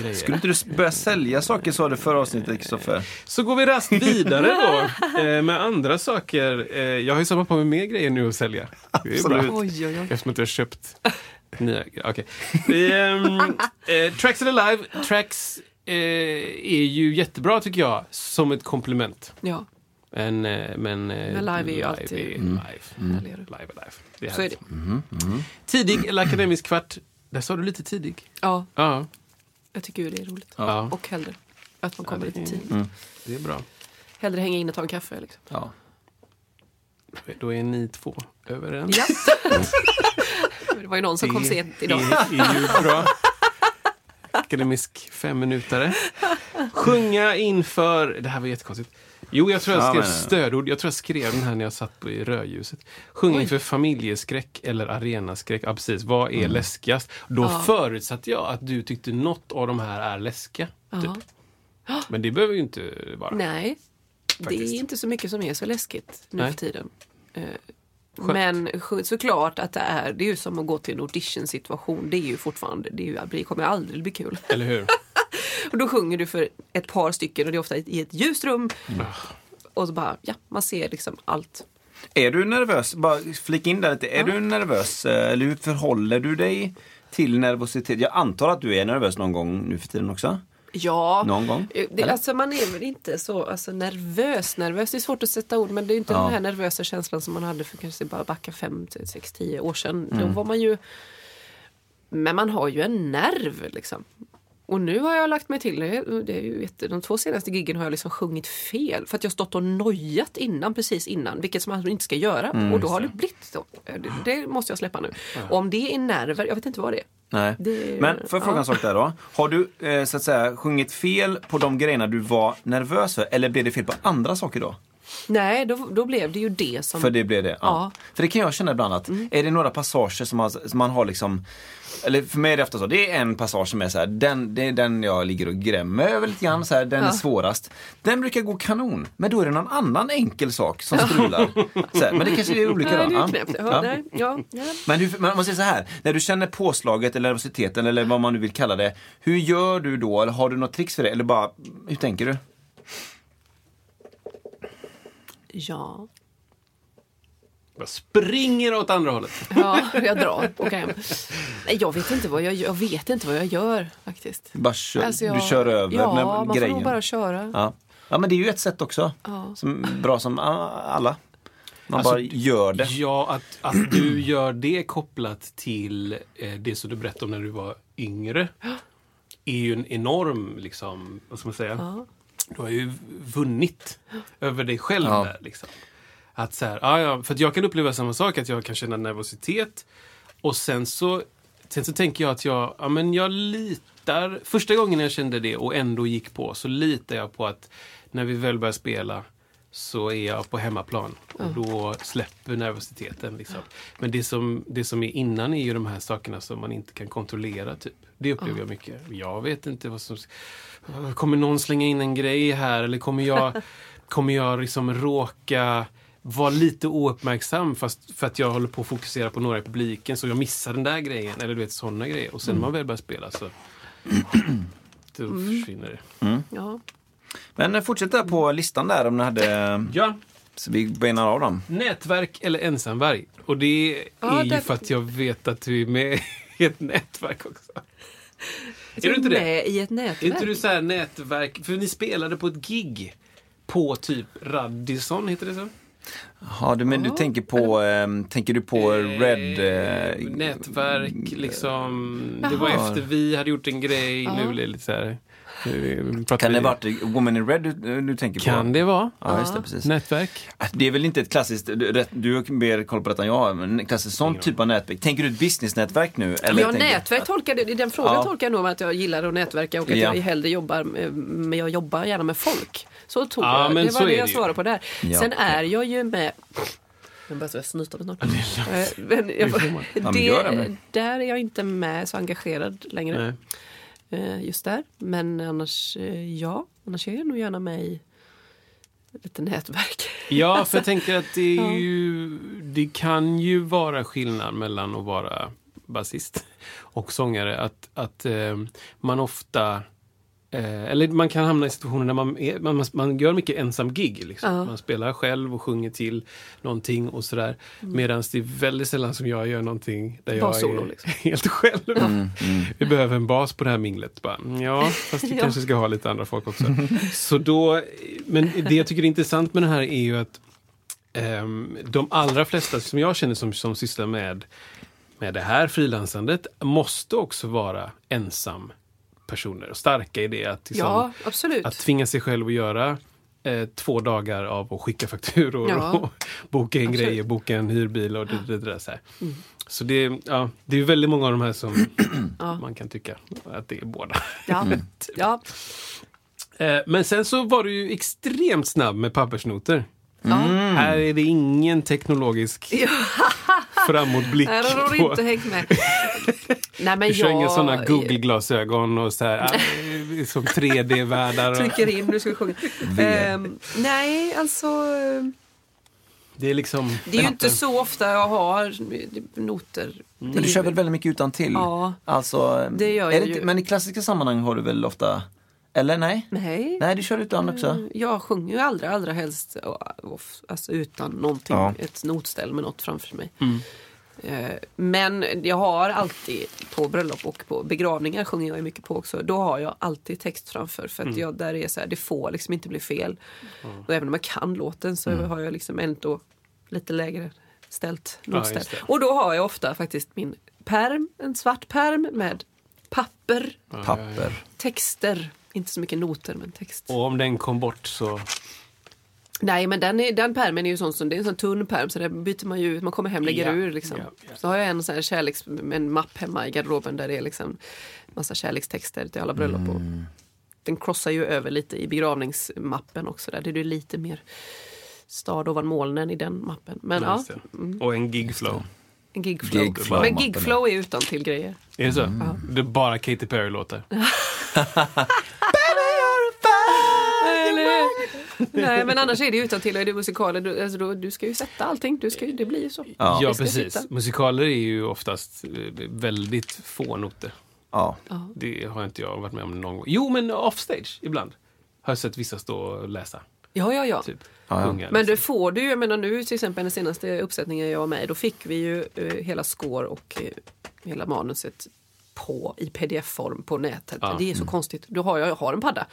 Grejer. Skulle inte du börja sälja saker sa du förra avsnittet Kristoffer? Så går vi raskt vidare då (laughs) eh, med andra saker. Eh, jag har ju samlat på mig mer grejer nu att sälja. (laughs) Absolut. Oj, oj, oj. Eftersom att jag har köpt nya grejer. Okej. Vi, ehm, (laughs) eh, Tracks Alive. Tracks eh, är ju jättebra tycker jag, som ett komplement. Ja, Men, men, Men live är ju alltid- Är Mm. live. härligare. live är live. Det är Så är det. Tidig eller akademisk kvart. Där sa du lite tidig. Ja, Ja, jag tycker ju det är roligt. ja. Och hellre att man kommer Ja, det lite tidigt. det är bra. Hellre hänga in och ta en kaffe. Liksom. Ja. Då är ni två överens. Ja. (laughs) det var ju någon som kom sent idag. Det är ju bra. Akademisk femminutare. Sjunga inför... Det här var jättekonstigt. Jo, jag tror jag Ja, skrev stödord. Jag tror jag skrev den här när jag satt på i rödljuset. Sjunga Oj. inför familjeskräck eller arenaskräck. Ja, precis. Vad är läskigast? Då Ja. förutsatte jag att du tyckte något av de här är läskiga. Ja. Typ. Men det behöver ju inte vara. Nej, det Faktiskt. är inte så mycket som är så läskigt nu Nej. för tiden. Eh, Skönt. Men såklart att det är, det är ju som att gå till en audition-situation. Det är ju fortfarande, det, är ju, det kommer aldrig bli kul. Eller hur? (laughs) Och då sjunger du för ett par stycken och det är ofta i ett ljust rum. Mm. Och så bara, ja, man ser liksom allt. Är du nervös? Bara flika in där lite. Är du nervös? eh, Eller hur förhåller du dig till nervositet? Jag antar att du är nervös någon gång nu för tiden också? Ja, Någon gång? eh, det, alltså man är väl inte så alltså, nervös. Nervös det är svårt att sätta ord men det är inte Ja. den här nervösa känslan som man hade för kanske bara backa 5, 6, 10 år sedan. Då Mm. var man ju... Men man har ju en nerv liksom. Och nu har jag lagt mig till, det är ju jätte, de två senaste giggen har jag liksom sjungit fel. För att jag stått och nojat innan, precis innan, vilket man inte ska göra. Mm, och då har det blivit så. Det, det måste jag släppa nu. Och om det är nerver, jag vet inte vad det är. Nej. Det- Men får jag fråga ja. en sak där då? Har du eh, så att säga sjungit fel på de grejerna du var nervös för? Eller blev det fel på andra saker då? Nej, då, då blev det ju det som... För det blev det? Ja. Mm. För det kan jag känna ibland att, är det några passager som man, som man har liksom eller för mig är det ofta så, det är en passage som är så här, den, det är den jag ligger och grämmer över lite grann, så här, den är Ja. svårast. Den brukar gå kanon, men då är det någon annan enkel sak som strular. så här, men det kanske är (laughs) olika då. det är Ja. Ja, Ja. ja, ja. Men, hur, man säger så här, när du känner påslaget eller nervositeten eller vad man nu vill kalla det. Hur gör du då? Eller har du något tricks för det? Eller bara, hur tänker du? ja. Jag springer åt andra hållet. Ja, jag drar och hem. Nej, jag vet inte vad jag, jag vet inte vad jag gör faktiskt. Bara kör, Alltså, jag- du kör över ja, med man får grejen? nog bara köra. Ja. ja, men det är ju ett sätt också. Ja. Som, bra som alla. Man Alltså, bara gör det. Ja, att, att du gör det kopplat till eh, det som du berättade om när du var yngre är ju en enorm, liksom, vad ska man säga? Ja. Du har ju vunnit över dig själv Ja. där. Liksom. Att så här, ja, ja, för att jag kan uppleva samma sak, att jag kan känna nervositet och sen så, sen så tänker jag att jag, ja, men jag litar. Första gången jag kände det och ändå gick på så litar jag på att när vi väl börjar spela så är jag på hemmaplan och då släpper nervositeten. Liksom. Men det som, det som är innan är ju de här sakerna som man inte kan kontrollera. Typ. Det upplever jag mycket. Jag vet inte vad som... Kommer någon slänga in en grej här eller kommer jag, (laughs) kommer jag liksom råka vara lite ouppmärksam fast för att jag håller på att fokusera på några i publiken så jag missar den där grejen. Eller du vet sådana grejer. Och sen när man väl börjar spela så (clears throat) då försvinner det. Ja. Men eh, fortsätt där på listan där om ni hade, Ja, så vi benar av dem. Nätverk eller ensamvarg? Och det är Ja, ju det- för att jag vet att du är med i ett nätverk också. Jag Är du inte det? med i ett Är nätverk. inte du så här nätverk? För ni spelade på ett gig på typ Radisson, heter det så? Ja, du, men du tänker på, ehm, tänker du på Red? Eh, Eh, nätverk, liksom. Det var Jaha. efter vi hade gjort en grej. Nu blir det lite så här. nu pratar kan det vi- varit Woman in Red du, du tänker på? Kan det vara? Ja, just det, precis. Nätverk? Äh, Det är väl inte ett klassiskt, du, rätt- du har mer koll på detta än jag har, men klassiskt sånt typ av nätverk. Tänker du ett businessnätverk nu? Eller Ja, tänker- nätverk tolkar det. I den frågan Ja. tolkar jag nog att jag gillar att nätverka och att Ja. jag hellre jobbar med, men jag jobbar gärna med folk. Så tog Ja, jag. men Det var det jag det svarade på där. Ja. Sen är jag ju med jag börjar snyta mig snart. Eh, men jag, det där är jag inte med så engagerad längre. Nej. Eh, Just där. Men annars, eh, ja. Annars är jag nog gärna med i lite nätverk. Ja, för jag tänker att det, är Ja. ju, det kan ju vara skillnad mellan att vara basist och sångare, att, att man ofta Eh, eller man kan hamna i situationer där man, är, man, man gör mycket ensam gig. Liksom. Ja. Man spelar själv och sjunger till någonting och sådär. Medan det är väldigt sällan som jag gör någonting där jag är liksom. (laughs) helt själv. Vi behöver en bas på det här minglet. Bara, "Mm, ja, fast vi (laughs) Ja. kanske ska ha lite andra folk också. Så då, men det jag tycker är intressant med det här är ju att ehm, de allra flesta som jag känner som, som sysslar med, med det här frilansandet måste också vara ensam personer och starka i det. Att, liksom, Ja, absolut. att tvinga sig själv att göra eh, två dagar av att skicka fakturor Ja. och (laughs) boka in Absolut. grejer, boka en hyrbil och det, det, det där. Så, här. så det, ja, det är väldigt många av de här som (clears throat) man kan tycka att det är båda. Ja. (laughs) Ja. Eh, men sen så var du ju extremt snabb med pappersnoter. Ja. Här är det ingen teknologisk (laughs) framåtblick. Nej, har på- inte hängt med. (laughs) Nej, men Du kör inga jag sådana Google-glasögon och så här, (laughs) äh, som 3D-världar. och- trycker in, nu ska vi sjunga. Ehm, nej, alltså. Det är liksom... Det är ju inte så ofta jag har noter. Men du kör väl väldigt mycket utan till? Ja. Alltså, Det gör är jag det ju. inte, Men i klassiska sammanhang har du väl ofta, eller nej? Nej. Nej, du kör utan också? Jag sjunger ju allra, allra helst alltså utan någonting, Ja. ett notställ med något framför mig. Mm. Eh, Men jag har alltid på bröllop och på begravningar sjunger jag mycket på också. Då har jag alltid text framför för att Mm. jag, där är så här, det får liksom inte bli fel. Och även om jag kan låten så Mm. har jag liksom ändå lite lägre ställt Ja, och då har jag ofta faktiskt min perm, en svart perm med papper, Papper. texter. Inte så mycket noter men text. Och om den kom bort så... Nej men den, är, den pärmen är ju sån som, det är en sån tunn pärm så där byter man ju ut, man kommer hem lägger Ja, ur liksom. ja, ja. Så har jag en sån här kärleks, en mapp hemma i garderoben där det är liksom massa kärlekstexter till alla bröllop. Och Mm. den krossar ju över lite i begravningsmappen också där. Det är ju lite mer stad ovan molnen i den mappen. Men Ja, det. Och en gigflow. en gigflow. Gigflow. Men gigflow är utan till grejer. Är det så? Det är bara Katy Perry-låtar. (laughs) (laughs) (laughs) nej men annars är det utan till är det musikaler. Du, alltså, då, du ska ju sätta allting. Du ska, ju- det blir ju så. Ja, ska precis. sitta. Musikaler är ju oftast eh, väldigt få noter. Ja. Det har inte jag varit med om någon gång. Jo, men offstage ibland. Har jag sett vissa stå och läsa. Ja, ja, ja. Typ. ja. Sjunga, Men liksom. det får du ju, jag menar nu till exempel den senaste uppsättningen jag var med i, då fick vi ju eh, hela score och eh, hela manuset på, i pdf-form på nätet. Ja. Det är så konstigt. Då har jag, jag har en padda.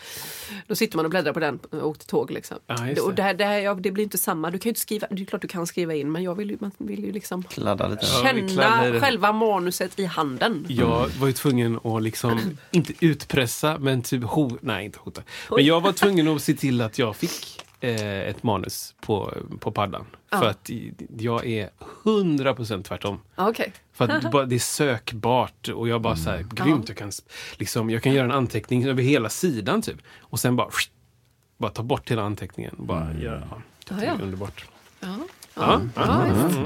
Då sitter man och bläddrar på den och åker tåg. Liksom. Ja, just och det. det, här, det, här, ja, det blir inte samma. Du kan ju inte skriva, det är klart du kan skriva in men jag vill ju, man vill ju liksom känna det. själva manuset i handen. Jag var ju tvungen att liksom, inte utpressa, men typ ho- nej inte hota. Men jag var tvungen att se till att jag fick ett manus på, på paddan. Ja. För att jag är 100% tvärtom. Okej. För att (laughs) det är sökbart och jag bara så här, grymt, jag kan, liksom, jag kan göra en anteckning över hela sidan typ. Och sen bara, bara ta bort hela anteckningen. Bara göra, ja, det Ja, är ja. underbart. Ja. Ja. Ja, visst.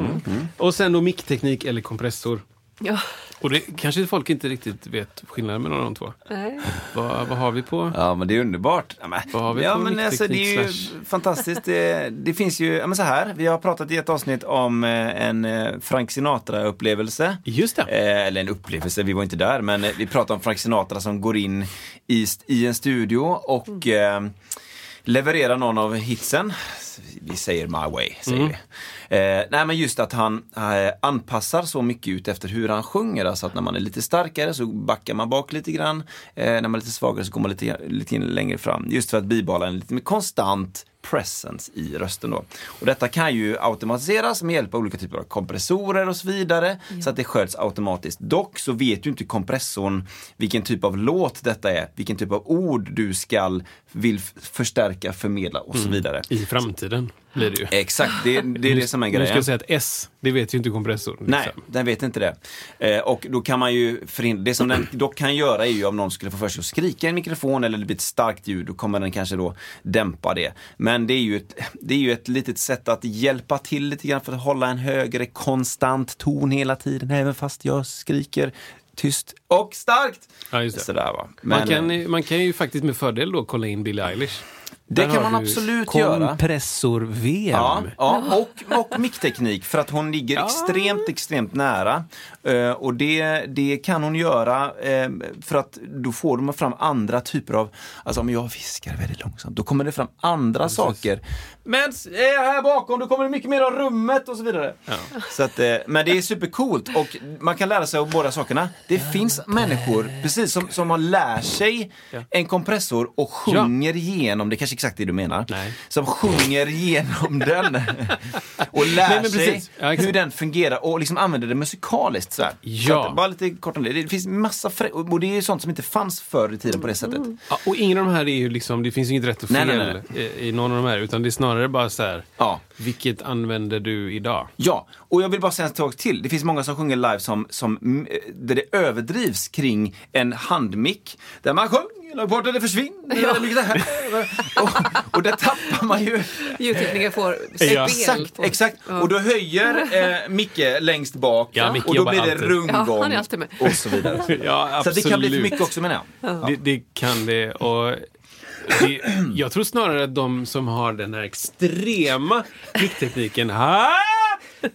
Och sen då mickteknik eller kompressor. Ja. Och det kanske folk inte riktigt vet skillnaden mellan de två. Nej. Vad, vad har vi på? Ja men det är underbart. Ja, men, Vad har vi ja, på men alltså, det är ju fantastiskt. Det, det finns ju, ja, men så här, vi har pratat i ett avsnitt om eh, en eh, Frank Sinatra-upplevelse. Just det. Eh, eller en upplevelse, vi var inte där, men eh, vi pratar om Frank Sinatra som går in i, i en studio och eh, levererar någon av hitsen. Vi säger My Way, säger vi. Eh, nej men just att han eh, anpassar så mycket ut efter hur han sjunger. Alltså att när man är lite starkare så backar man bak lite grann. Eh, när man är lite svagare så går man lite, lite längre fram. Just för att bibehålla en lite mer konstant presence i rösten då. Och detta kan ju automatiseras med hjälp av olika typer av kompressorer och så vidare. Så att det sköts automatiskt. Dock så vet ju inte kompressorn vilken typ av låt detta är, vilken typ av ord du skall vill förstärka, förmedla och så vidare. I framtiden blir det ju. Exakt, det, det är det som är Nu ska grejen. jag säga att S, det vet ju inte kompressorn. liksom. Nej, den vet inte det. Eh, och då kan man ju förhindra, det som den dock kan göra är ju om någon skulle få för sig att skrika i en mikrofon eller det blir ett starkt ljud, då kommer den kanske då dämpa det. Men det är ju ett, det är ju ett litet sätt att hjälpa till lite grann för att hålla en högre konstant ton hela tiden, även fast jag skriker tyst och starkt. Ja. Sådär va. Man, Men, kan, eh, man kan ju faktiskt med fördel då kolla in Billie Eilish. Det kan man absolut göra. Kompressor-VM. Ja, ja och, och mickteknik för att hon ligger extremt, extremt nära. Eh, och det, det kan hon göra eh, för att då får man fram andra typer av, alltså om jag viskar väldigt långsamt, då kommer det fram andra saker. Men eh, här bakom, då kommer det mycket mer av rummet och så vidare. Så att, eh, men det är supercoolt och man kan lära sig av båda sakerna. Det finns människor, precis som, som har lärt sig en kompressor och sjunger igenom, det är kanske exakt det du menar, Nej. som sjunger igenom (laughs) den och lär Nej, men sig. Ja, hur den fungerar och liksom använder det musikaliskt. Så här. Ja. Så att, bara lite kort om det. Det finns massa frä- och det är sånt som inte fanns förr i tiden på det sättet. Ja, och ingen av de här är ju liksom, det finns inget rätt och fel nej, i någon av de här, utan det är snarare bara så här, Ja. vilket använder du idag? Ja, och jag vill bara säga en sak till. Det finns många som sjunger live som, som, eh, där det överdrivs kring en handmick. Där man sjunger långt bort och det försvinner. Ja. så här. (laughs) och, och där tappar man ju Ljudtekniker får Ja. spel Exakt, exakt. Ja. Och då höjer eh, Micke längst bak Ja, Micke och då blir det alltid. runggång Ja, han är alltid med. och så vidare. (laughs) Ja, Så det kan bli för mycket också menar jag. Det, det kan det. Och det, jag tror snarare att de som har den här extrema micktekniken,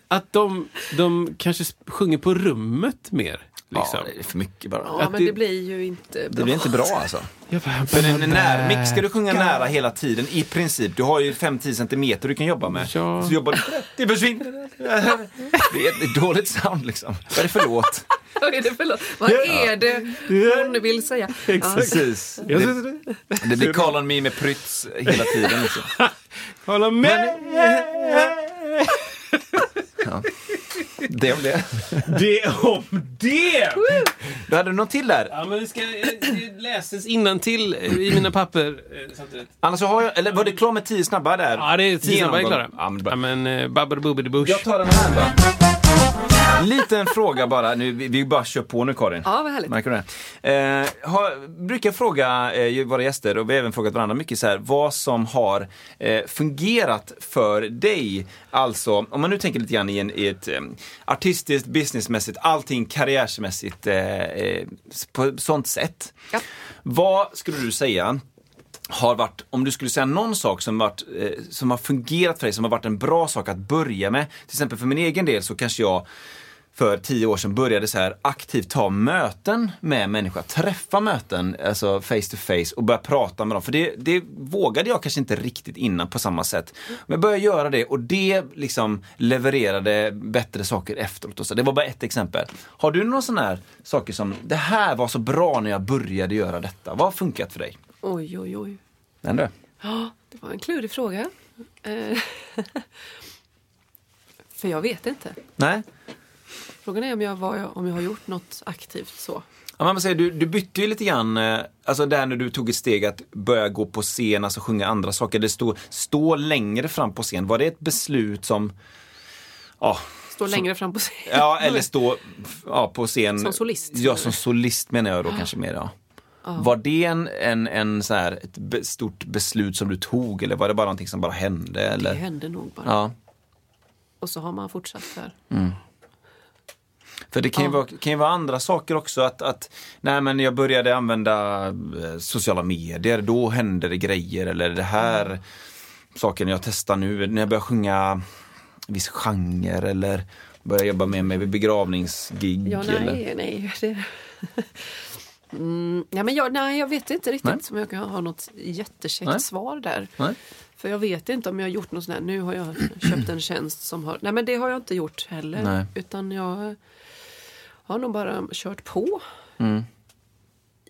att de, de kanske sjunger på rummet mer. Liksom. Ja, det är för mycket bara. Ja, Att men det- det blir ju inte bra. Det blir inte bra alltså. För en närmix ska du sjunga nära hela tiden i princip. Du har ju 5-10 centimeter du kan jobba med. Ja. Så jobbar du, det försvinner. Det är ett dåligt sound liksom. Vad är det för låt? (laughs) Vad är det för låt? Vad är det hon vill säga? (laughs) Ja. Precis. Det, det blir Call on me med Prytz hela tiden. Liksom. (laughs) Hålla med! Det om det. Det om det! Du hade något till där? Ja, men det ska det läses innantill i mina papper eh, samtidigt. Annars så har jag, eller var det klart med 10 snabba där? Ja, det är tio snabba är klara. Ja, men, Ja, men eh, babber bubbidi bush. jag tar den här då. Liten fråga bara, nu, vi, bara kör på nu Karin. Ja, vad härligt. Märker du det? Eh, har, brukar fråga eh, våra gäster, och vi har även frågat varandra mycket så här, vad som har eh, fungerat för dig. Alltså, om man nu tänker lite grann i, en, i ett eh, artistiskt, businessmässigt, allting karriärsmässigt eh, eh, på sånt sätt. Ja. Vad skulle du säga har varit, om du skulle säga någon sak som, varit, eh, som har fungerat för dig, som har varit en bra sak att börja med. Till exempel för min egen del så kanske jag för tio år sedan började så här aktivt ta möten med människor, träffa möten, alltså face to face och börja prata med dem. För det, det vågade jag kanske inte riktigt innan på samma sätt. Men jag började göra det och det liksom levererade bättre saker efteråt. Och så. Det var bara ett exempel. Har du några sådana här saker som, det här var så bra när jag började göra detta. Vad har funkat för dig? Oj, oj, oj. Ändå? Ja, det var en klurig fråga. Eh, (laughs) För jag vet inte. Nej? Frågan är om jag, var, om jag har gjort något aktivt så. Ja, man säger, du, du bytte ju lite grann, eh, alltså där när du tog ett steg att börja gå på scen, alltså sjunga andra saker, det stå, stå längre fram på scen. Var det ett beslut som, ja, Stå längre fram på scen. ja (laughs) eller stå ja, på scen. Som solist, Ja, som solist menar jag då kanske mer. Ja. Var det en, en, en så här, ett be, stort beslut som du tog eller var det bara någonting som bara hände? Det Eller? hände nog bara. Ja. Och så har man fortsatt där. För det kan ju, Ja. vara, kan ju vara andra saker också. Att, att nej, men jag började använda eh, sociala medier, då hände det grejer. Eller det här saken jag testar nu, när jag börjar sjunga viss genre eller börjar jobba med mig vid begravningsgig. Ja, eller, nej, nej. (laughs) Det... Mm, ja, men jag, nej, jag vet inte riktigt Nej. om jag kan ha något jättekäckt Nej. svar där. Nej? För jag vet inte om jag har gjort något sånt här, nu har jag köpt en tjänst som har, nej men det har jag inte gjort heller. Nej. Utan jag har nog bara kört på. Mm.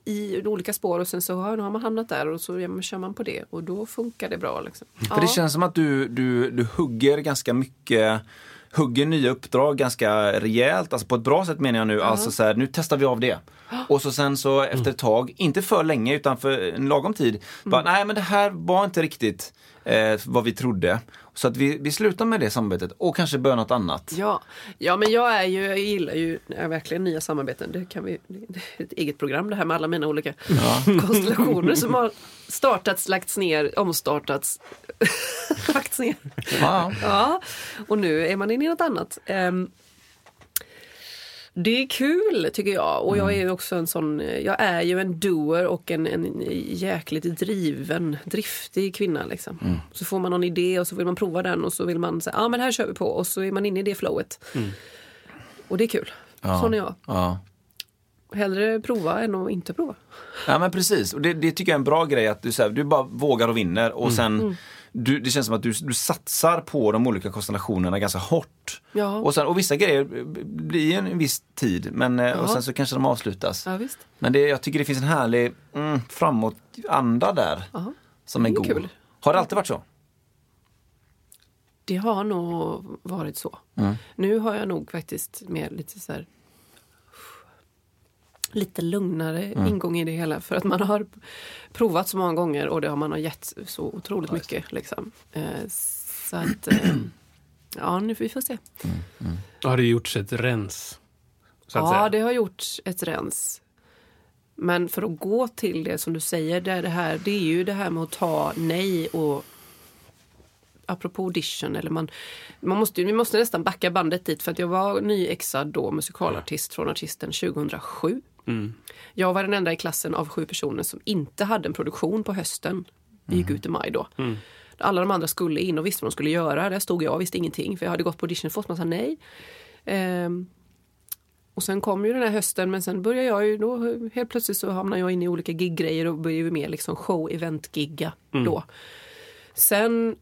I olika spår och sen så har, har man hamnat där och så ja, kör man på det och då funkar det bra. Liksom. För det känns som att du, du, du hugger ganska mycket hugger nya uppdrag ganska rejält, alltså på ett bra sätt menar jag nu. Alltså så här, nu testar vi av det. (gasps) Och så sen så efter ett tag, inte för länge utan för en lagom tid, bara, nej men det här var inte riktigt eh, vad vi trodde. Så att vi, vi slutar med det samarbetet och kanske börjar något annat. Ja, ja men jag är ju, jag gillar ju ja, verkligen nya samarbeten. Det, kan vi, det är ett eget program det här med alla mina olika (laughs) konstellationer som har startats, lagts ner, omstartats, (laughs) lagts ner. Ja. Ja, och nu är man inne i något annat. Ehm, Det är kul tycker jag och jag Mm. är ju också en sån, jag är ju en doer och en, en jäkligt driven, driftig kvinna liksom. Mm. Så får man någon idé och så vill man prova den och så vill man säga, ja ah, men här kör vi på och så är man inne i det flowet. Och det är kul. Ja. Sån är jag. Ja. Hellre prova än att inte prova. Ja men precis, och det, det tycker jag är en bra grej att du, så här, du bara vågar och vinner och sen Mm. Du, det känns som att du, du satsar på de olika konstellationerna ganska hårt. Ja. Och, sen, och vissa grejer blir en, viss tid men, eh, och Ja. sen så kanske de avslutas. Ja. Men det, jag tycker det finns en härlig mm, framåt-anda där Ja. som är god. kul. Har det alltid varit så? Det har nog varit så. Nu har jag nog faktiskt mer lite så här lite lugnare ingång i det hela för att man har provat så många gånger och det har man har gett så otroligt mycket. Liksom. Eh, Så (clears throat) att, eh, ja nu vi får se. Har det gjorts ett rens? Så att Ja, säga? det har gjort ett rens. Men för att gå till det som du säger, det, är det, här, det är ju det här med att ta nej och apropå audition, eller man, man måste, vi måste nästan backa bandet dit för att jag var nyexad då musikalartist från artisten 2007. Jag var den enda i klassen av sju personer som inte hade en produktion på hösten. Vi gick ut i maj då. Alla de andra skulle in och visste vad de skulle göra. Där stod jag och visste ingenting för jag hade gått på audition och fått massa nej. Ehm, och sen kom ju den här hösten men sen började jag ju då helt plötsligt så hamnade jag inne i olika giggrejer och började ju mer liksom show-event-gigga då. Sen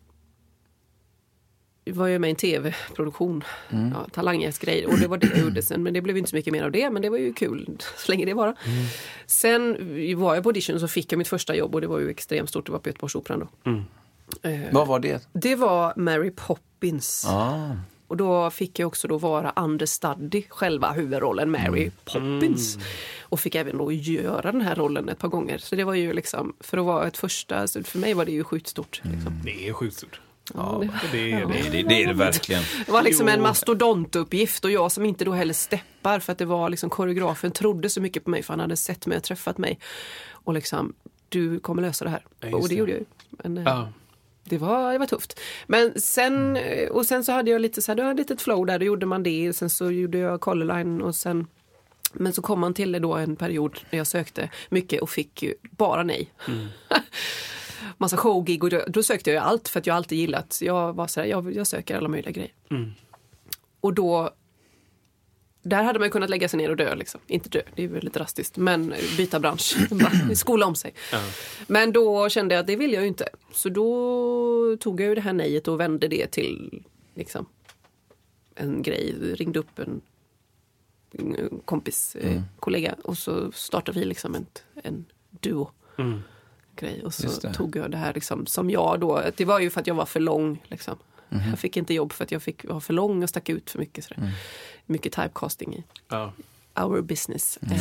var jag med i en tv-produktion, ja, talangjästgrejer och det var det jag gjorde sen men det blev inte så mycket mer av det men det var ju kul (laughs) så länge det var. Sen var jag på audition så fick jag mitt första jobb och det var ju extremt stort, det var på Göteborgsoperan då. Eh, Vad var det? det var Mary Poppins. Ah. Och då fick jag också då vara understudy, själva huvudrollen Mary Poppins. Och fick även då göra den här rollen ett par gånger. Så det var ju liksom, för att vara ett första, så för mig var det ju sjukt stort. Liksom. Det är sjukt stort. Ja, det, är, Det, det, det är det verkligen. det var liksom en mastodontuppgift och jag som inte då heller steppar för att det var liksom koreografen trodde så mycket på mig för han hade sett mig och träffat mig. Och liksom, du kommer lösa det här. Ja, och det det. gjorde jag ju. Men, eh, Ja. det var, det var tufft. Men sen, eh, och sen så hade jag lite så här, det var ett litet flow där, då gjorde man det. Sen så gjorde jag Colorline och sen men så kom man till det då en period när jag sökte mycket och fick ju bara nej. (laughs) Massa showgig och då, då sökte jag allt för att jag alltid gillat, jag var så här, jag, jag söker alla möjliga grejer. Och då där hade man kunnat lägga sig ner och dö. Liksom. Inte dö, det är väl lite drastiskt, men byta bransch. (clears throat) Skola om sig. Men då kände jag att det vill jag ju inte. Så då tog jag ju det här nejet och vände det till liksom, en grej. Ringde upp en, kompis, eh, kollega och så startade vi liksom en, en duo. Grej. Och så tog jag det här liksom, som jag då, det var ju för att jag var för lång. Liksom. Jag fick inte jobb för att jag fick vara för lång och stack ut för mycket. Sådär. Mycket typecasting i Ja. our business. Eh,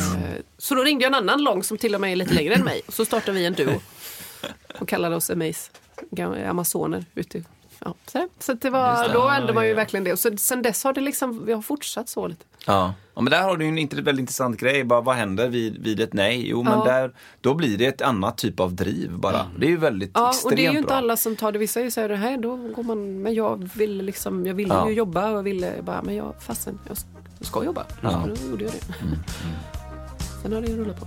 så då ringde jag en annan lång som till och med är lite längre än mig. Så startade vi en duo och kallade oss Amaze, amazoner. Ute. Ja, så så det var, då hände man ju verkligen det. Och så, sen dess har det liksom, vi har fortsatt så lite. Ja. ja, men där har du ju en inte- väldigt intressant grej. Bara, vad händer vid, vid ett nej? Jo, men Ja. där, då blir det ett annat typ av driv bara. Det är ju väldigt Ja, extremt och det är ju inte bra. alla som tar det. Vissa här, det här, då går man, men jag ville liksom, jag ville Ja. ju jobba och jag ville bara, men jag fasen, jag ska, jag ska jobba. Ja. Så då gjorde jag det. Sen har det ju rullat på.